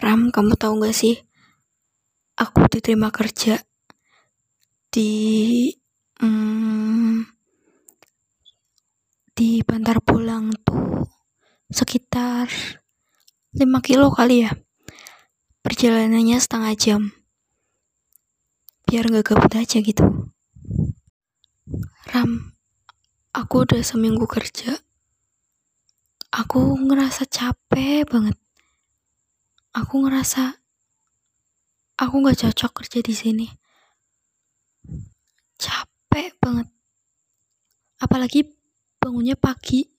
Ram, kamu tahu gak sih? Aku diterima kerja di hmm, di Bantar Pulang tuh sekitar 5 kilo kali ya. Perjalanannya setengah jam. Biar gak gabut aja gitu. Ram, aku udah seminggu kerja. Aku ngerasa capek banget aku ngerasa aku nggak cocok kerja di sini. Capek banget. Apalagi bangunnya pagi.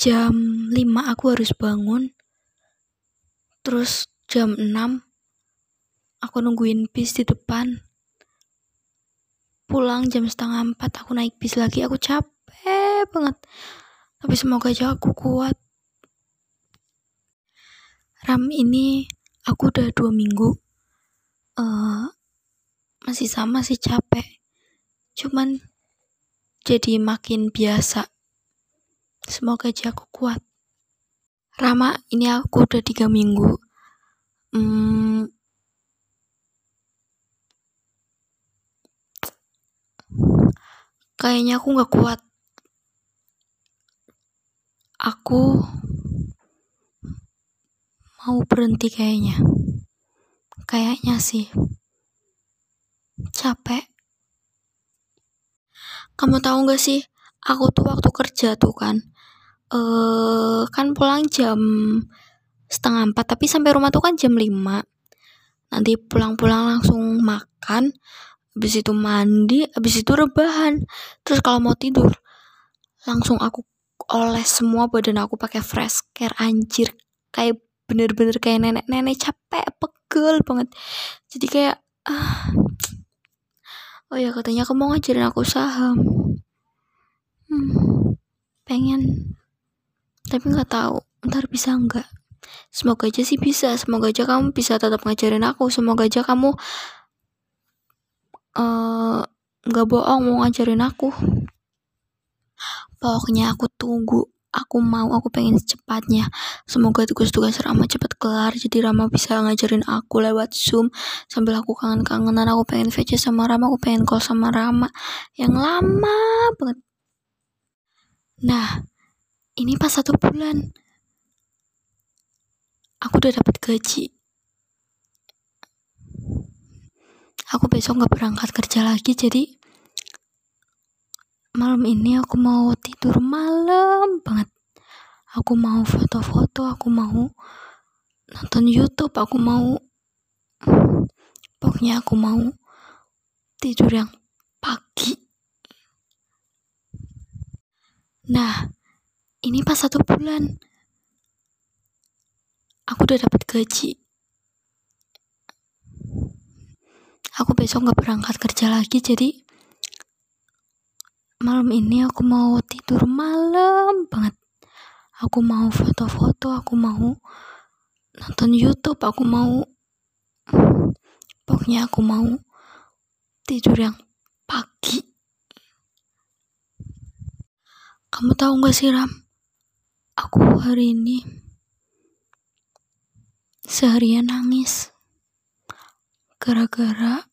Jam 5 aku harus bangun. Terus jam 6 aku nungguin bis di depan. Pulang jam setengah 4 aku naik bis lagi. Aku capek banget. Tapi semoga aja aku kuat Ram ini aku udah dua minggu uh, masih sama sih capek. Cuman jadi makin biasa. Semoga aja aku kuat. Rama ini aku udah tiga minggu. Hmm, kayaknya aku nggak kuat. Aku mau berhenti kayaknya. Kayaknya sih. Capek. Kamu tahu gak sih aku tuh waktu kerja tuh kan eh kan pulang jam setengah empat tapi sampai rumah tuh kan jam lima. Nanti pulang-pulang langsung makan habis itu mandi habis itu rebahan. Terus kalau mau tidur langsung aku oles semua badan aku pakai fresh care anjir kayak bener-bener kayak nenek-nenek capek pegel banget. Jadi kayak ah. Oh ya katanya kamu mau ngajarin aku saham hmm, pengen. Tapi nggak tahu ntar bisa nggak? Semoga aja sih bisa semoga aja kamu bisa tetap ngajarin aku semoga aja kamu eh, nggak uh, bohong mau ngajarin aku. Pokoknya aku tunggu aku mau aku pengen secepatnya. Semoga tugas-tugas Rama cepat kelar jadi Rama bisa ngajarin aku lewat zoom. Sambil aku kangen-kangenan aku pengen VC sama Rama aku pengen call sama Rama. Yang lama banget. Nah ini pas satu bulan. Aku udah dapat gaji. Aku besok nggak berangkat kerja lagi jadi malam ini aku mau tidur malam banget. Aku mau foto-foto aku mau nonton YouTube aku mau pokoknya aku mau tidur yang pagi. Nah ini pas satu bulan. Aku udah dapat gaji. Aku besok nggak berangkat kerja lagi jadi malam ini aku mau tidur malam banget. Aku mau foto-foto aku mau nonton YouTube aku mau pokoknya aku mau tidur yang pagi. Kamu tahu gak sih Ram? Aku hari ini seharian nangis gara-gara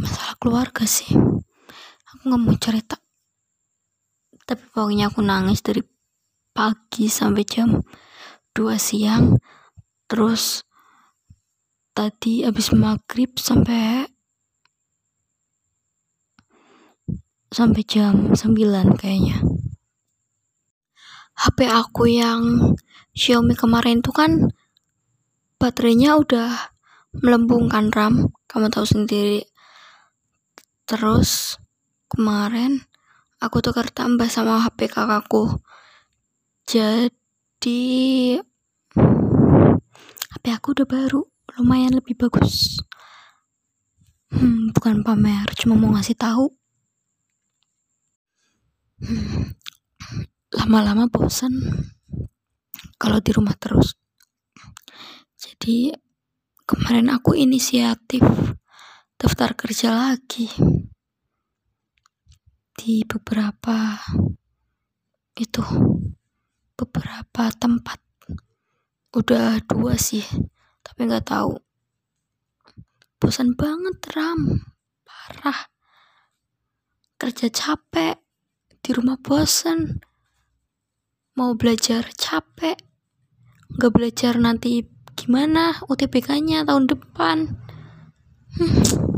masalah keluarga sih aku nggak mau cerita. Tapi pokoknya aku nangis dari pagi sampai jam 2 siang. Terus tadi habis maghrib sampai sampai jam 9 kayaknya. HP aku yang Xiaomi kemarin tuh kan baterainya udah melembung kan RAM. Kamu tahu sendiri. Terus kemarin aku tukar tambah sama HP kakakku. Jadi HP aku udah baru lumayan lebih bagus. Hmm, bukan pamer cuma mau ngasih tahu. Hmm, lama-lama bosan kalau di rumah terus. Jadi kemarin aku inisiatif daftar kerja lagi di beberapa itu beberapa tempat. Udah dua sih tapi nggak tahu. Bosan banget ram. Parah. Kerja capek di rumah bosan mau belajar capek. Nggak belajar nanti gimana UTBK nya tahun depan. Hmm.